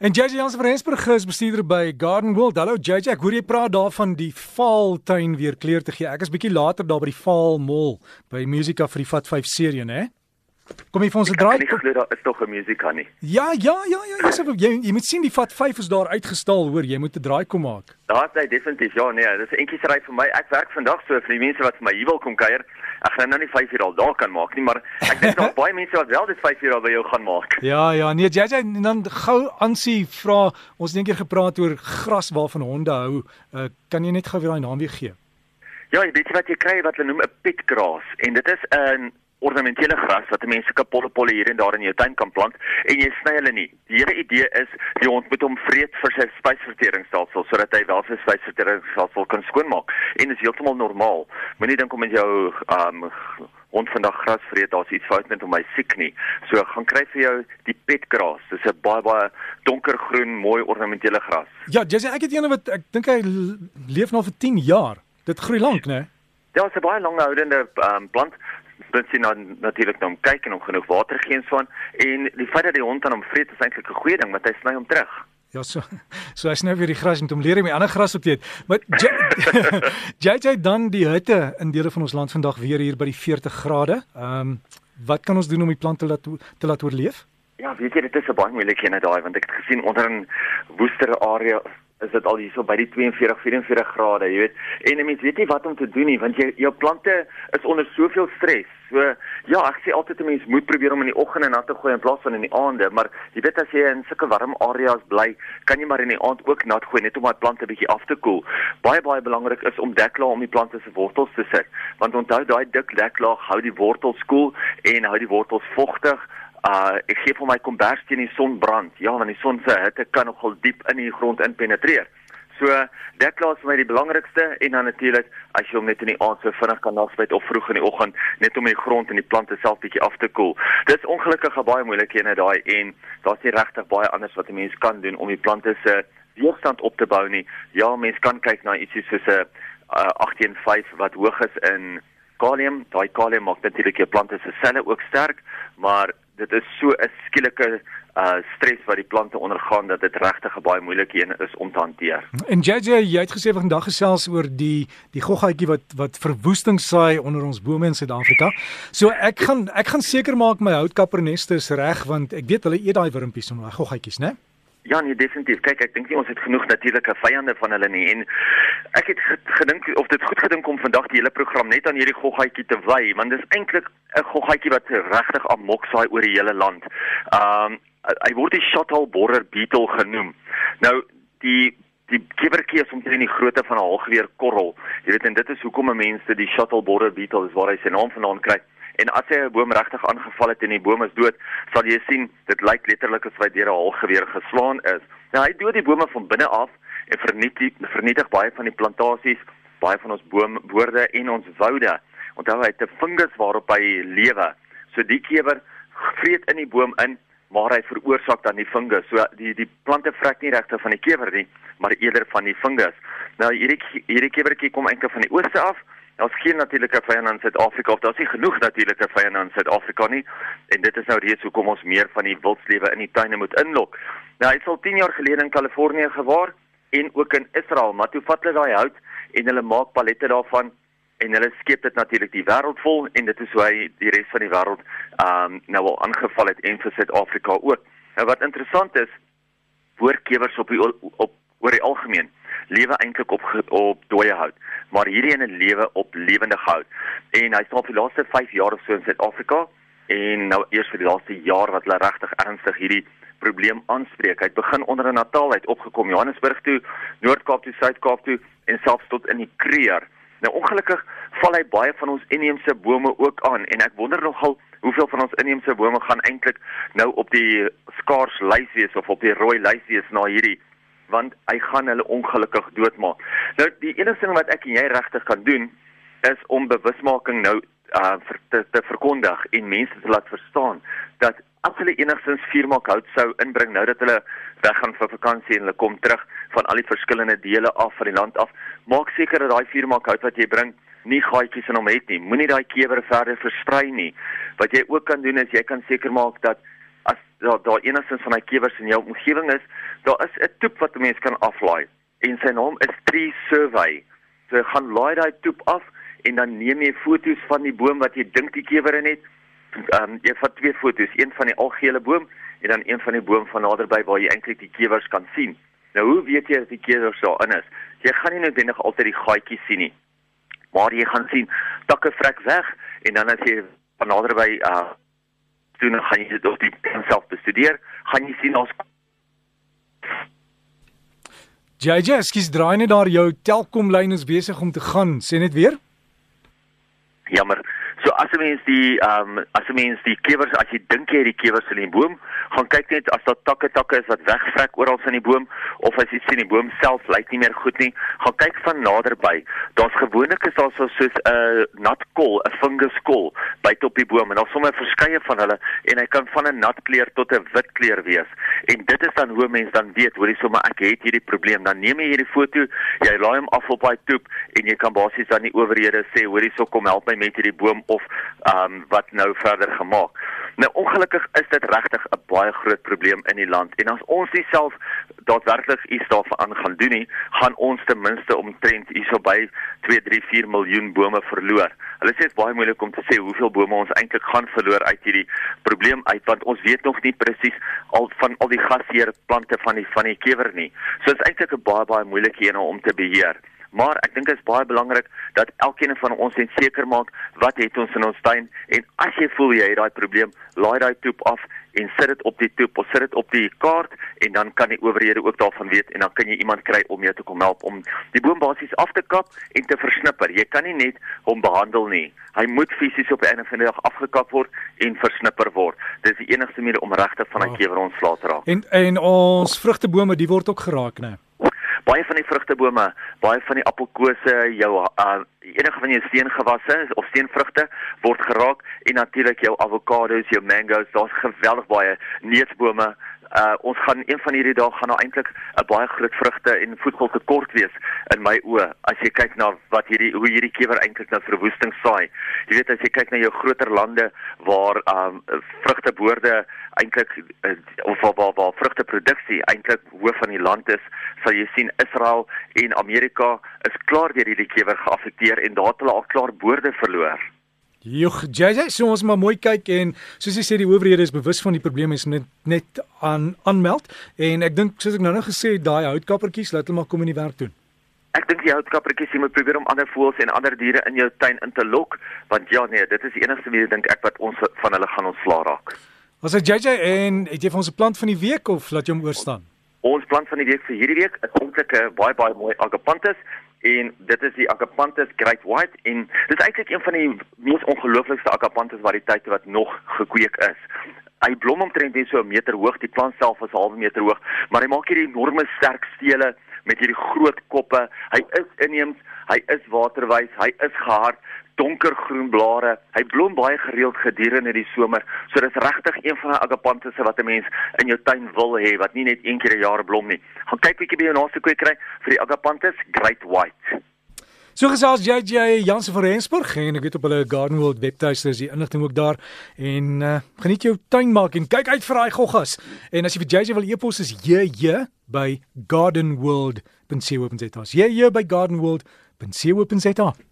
En JJ Jansen van Rensburg is bestuurder by Garden World. Hallo JJ, ek hoor jy praat daarvan die Vaaltuin weer kleur te gee. Ek is bietjie later daar by die Vaal Mall by Musica vir die Vat 5 serie, né? Kom jy vir ons 'n draai? Ek glo daar is tog 'n Musica nie. Ja, ja, ja, ja, jy, jy, jy moet sien die Vat 5 is daar uitgestal, hoor, jy moet 'n draai kom maak. Daar's hy definitief. Ja, nee, dis 'n entjie ry vir my. Ek werk vandag so vir die mense wat vir my hier wil kom kuier. Ek gaan nou nie 5 uur al daar kan maak nie, maar ek dink daar baie mense wat wel dit 5 uur al by jou gaan maak. Ja, ja, nee, JJ dan gou aansie vra ons het eendag gepraat oor gras waarvan honde hou. Uh, kan jy net gou weer daai naam weer gee? Ja, jy weet wat jy kry wat hulle noem 'n petgras en dit is 'n ornamentele gras wat mense kapolle polle hier en daar in jou tuin kan plant en jy sny hulle nie. Die hele idee is die hond moet hom vreet vir sy spysverteringsstelsel sodat hy wel sy spysverteringsstelsel kan skoonmaak en dit is heeltemal normaal. Moenie dink om met jou um hond vandag gras vreet, daar's iets fout met hom, hy siek nie. So gaan kry vir jou die petgras. Dis 'n baie baie donkergroen, mooi ornamentele gras. Ja, Jesse, ek het eene wat ek dink hy leef nog vir 10 jaar. Dit groei lank, né? Ja, dit is 'n baie langhoudende um, plant moet sien dan natuurlik na hom kyk en hom genoeg water gee en so aan en die feit dat die hond aan hom vreet is eintlik 'n goeie ding want hy sny hom terug. Ja so. So hy sny weer die gras met hom leer om die ander gras op te eet. Maar JJ dan die hitte in dele van ons land vandag weer hier by die 40 grade. Ehm um, wat kan ons doen om die plante laat te laat oorleef? Ja, weet jy dit is 'n baie moeilike een daai want ek het gesien onder 'n woestere area is dit al hierso by die 42 44 grade, jy weet. En mense weet nie wat om te doen nie want jy jou plante is onder soveel stres. So ja, ek sê altyd 'n mens moet probeer om in die oggende nat te gooi in plaas van in die aande, maar jy weet as jy in sulke warm areas bly, kan jy maar in die aand ook nat gooi net om daai plante bietjie af te koel. Baie baie belangrik is om deklaag om die plante se wortels te sit, want onthou daai dik deklaag hou die wortels koel en hou die wortels vogtig. Uh ek gee vir my kombers teen die son brand. Ja, want die son se hitte kan nogal diep in die grond inpenetreer. So deklaar is vir my die belangrikste en dan natuurlik as jy hom net in die aand so vinnig kan naspuit of vroeg in die oggend net om die grond en die plante self bietjie af te koel. Dis ongelukkig baie moeilike een daai en daar's nie regtig baie anders wat 'n mens kan doen om die plante se weerstand op te bou nie. Ja, mens kan kyk na ietsie soos 'n uh, 185 wat hoog is in kalium. Daai kalium maak natuurlik jou plante se selle ook sterk, maar dit is so 'n skielike uh stres wat die plante ondergaan dat dit regtig 'n baie moeilike een is om te hanteer. En JJ, jy het gesê vandag gesels oor die die goggaatjie wat wat verwoesting saai onder ons bome in Suid-Afrika. So ek gaan ek gaan seker maak my houtkapperneste is reg want ek weet hulle eet daai wurmpies onder daai goggaatjies, né? Ja, nee, definitief. Kyk, ek dink nie ons het genoeg natuurlike vyande van hulle nie en ek het gedink of dit goed gedink om vandag die hele program net aan hierdie goggaatjie te wy, want dit is eintlik 'n goggaatjie wat regtig amok saai oor die hele land. Um hy word die shuttle borer beetle genoem. Nou die die kiwertjie is omtrent die grootte van 'n halgeweer korrel. Jy weet en dit is hoekom mense die shuttle borer beetle is waar hy sy naam vandaan kry. En as hy 'n boom regtig aangeval het en die boom is dood, sal jy sien dit lyk letterlik asof hy deur 'n halgeweer geslaan is. Nou hy dood die bome van binne af en vernietig vernietig baie van die plantasies, baie van ons boomboorde en ons woude. Onthou hy het 'n fungus waarop hy lewe. So die kewer vreet in die boom in maar hy veroorsaak dan die fungus. So die die plante vrek nie regtig van die kewer nie, maar eerder van die fungus. Nou hierdie hierdie kewertjie kom eintlik van die ooste af. Daar's geen natuurlike vyande in Suid-Afrika of daar's nie genoeg natuurlike vyande in Suid-Afrika nie. En dit is nou reeds hoekom ons meer van die wildslewe in die tuine moet inlok. Nou hy sal 10 jaar gelede in Kalifornië gewaar en ook in Israel, maar toe vat hulle daai hout en hulle maak pallette daarvan en hulle skep dit natuurlik die wêreld vol en dit is hoe hy die res van die wêreld ehm um, nou al aangeval het en vir Suid-Afrika ook. Nou wat interessant is, woordkewers op die op oor die algemeen lewe eintlik op op dooie hout, maar hierdie ene lewe op lewende hout. En hy staan vir die laaste 5 jaar of so in Suid-Afrika en nou eers vir die laaste jaar wat hulle regtig ernstig hierdie probleem aanspreek. Hy het begin onder in Natal uit opgekom Johannesburg toe, Noord-Kaap toe, Suid-Kaap toe en selfs tot in die Kruger. Nou ongelukkig val hy baie van ons inheemse bome ook aan en ek wonder nogal hoeveel van ons inheemse bome gaan eintlik nou op die skaars lys wees of op die rooi lys wees na hierdie want hy gaan hulle ongelukkig doodmaak. Nou die enigste ding wat ek en jy regtig kan doen is om bewusmaking nou uh vir, te, te verkondig en mense te laat verstaan dat as hulle enigstens vuurmaak hout sou inbring nou dat hulle weggaan vir vakansie en hulle kom terug van al die verskillende dele af van die land af, maak seker dat daai vuurmaak hout wat jy bring nie gaatjies in hom het nie. Moenie daai kewer verder versprei nie. Wat jy ook kan doen is jy kan seker maak dat as daar daar enigstens van daai kiewers in jou omgewing is, daar is 'n toep wat 'n mens kan aflaai en sy naam is Tree Survey. So gaan laai daai toep af en dan neem jy foto's van die boom wat jy dink die kiewer in het. Ehm um, jy vat twee foto's, een van die algehele boom en dan een van die boom van naderby waar jy eintlik die kiewers kan sien. Nou hoe weet jy dat die kiewers daarin is? Jy gaan nie noodwendig altyd die gaatjies sien nie. Maar jy gaan sien takke vrek weg en dan as jy van naderby uh doen gaan jy dit op die self bestudeer, gaan jy sien ons JJ, skies draai net daar jou Telkom lyn is besig om te gaan. Sê net weer. Jammer. As 'n mens die ehm um, as 'n mens die kewers as jy dink jy het die kewers in die boom, gaan kyk net as daar takke takke is wat wegvrek oral in die boom of as jy sien die boom self lyk nie meer goed nie, gaan kyk van naderby. Daar's gewoonlik is daar so soos 'n uh, nat kol, 'n fungus kol byte op die boom en daar's sommer verskeie van hulle en hy kan van 'n nat kleur tot 'n wit kleur wees. En dit is dan hoe mense dan weet, hoorie sommer ek het hierdie probleem. Dan neem jy hierdie foto, jy laai hom af op daai toep en jy kan basies dan die owerhede sê, hoorie so kom help my met hierdie boom of um, wat nou verder gemaak. Nou ongelukkig is dit regtig 'n baie groot probleem in die land en as ons nie self daadwerklik iets daarvan aan gaan doen nie, gaan ons ten minste omtrent hierso by 2, 3, 4 miljoen bome verloor. Hulle sê dit is baie moeilik om te sê hoeveel bome ons eintlik gaan verloor uit hierdie probleem uit want ons weet nog nie presies al van al die gasheer plante van die van die kewer nie. So dit is eintlik 'n baie baie moeilike een om te beheer. Maar ek dink dit is baie belangrik dat elkeen van ons net seker maak wat het ons in ons tuin en as jy voel jy het daai probleem, laai daai toep af en sit dit op die toep of sit dit op die kaart en dan kan die owerhede ook daarvan weet en dan kan jy iemand kry om jou te kom help om die boom basies af te kap en te versnipper. Jy kan nie net hom behandel nie. Hy moet fisies op 'n einde van die dag afgekap word en versnipper word. Dis die enigste manier om regtig van 'n oh. kewer ontslae te raak. En en ons vrugtebome, die word ook geraak, né? Baie van die vrugtebome, baie van die appelkose, jou uh, enige van jou steengewasse of steenvrugte word geraak en natuurlik jou avokado's, jou mango's, daar's geweldig baie neusbome uh ons gaan een van hierdie dae gaan nou eintlik 'n baie groot vrugte en voedsel tekort wees in my oë as jy kyk na wat hierdie hoe hierdie kewer eintlik nou verwoesting saai. Jy weet as jy kyk na jou groter lande waar um vrugteboorde eintlik uh, of waar waar, waar vrugteproduksie eintlik hoof van die land is, sal jy sien Israel en Amerika is klaar deur hierdie kewer geaffekteer en daar het hulle al klaar boorde verloor. Joh, JJ, so ons maar mooi kyk en soos jy sê die owerhede is bewus van die probleme is net net aan aanmeld en ek dink soos ek nou nog gesê daai houtkappertjies laat hulle maar kom in die werk doen. Ek dink die houtkappertjies moet probeer om ander voëls en ander diere in jou tuin in te lok want ja nee, dit is die enigste manier dink ek wat ons van hulle gaan ontslaa raak. Was dit JJ en het jy vir ons 'n plant van die week of laat jy hom oorstaan? Ons plant van die week vir hierdie week is eintlik 'n baie baie mooi agapanthus en dit is die Agapanthus Great White en dit is eintlik een van die mees ongelooflikste Agapanthus variëteite wat nog gekweek is. Hy blom omtrent net so 'n meter hoog, die plant self is 'n halwe meter hoog, maar hy maak hierdie enorme sterk stele met hierdie groot koppe. Hy is inheems, hy is waterwys, hy is gehard donkergroen blare. Hy blom baie gereeld gedurende die somer. So dis regtig een van die agapanthus wat 'n mens in jou tuin wil hê wat nie net een keer 'n jaar blom nie. Gaan kyk bietjie by jou naaste kwekery vir die agapanthus Great White. So gesels JJ Jansen van Rensburg en ek weet op hulle Garden World webtuiste is die inligting ook daar en uh, geniet jou tuin maak en kyk uit vir daai goggas. En as jy vir JJ wil e-pos is JJ by gardenworld.co.za. JJ by gardenworld.co.za.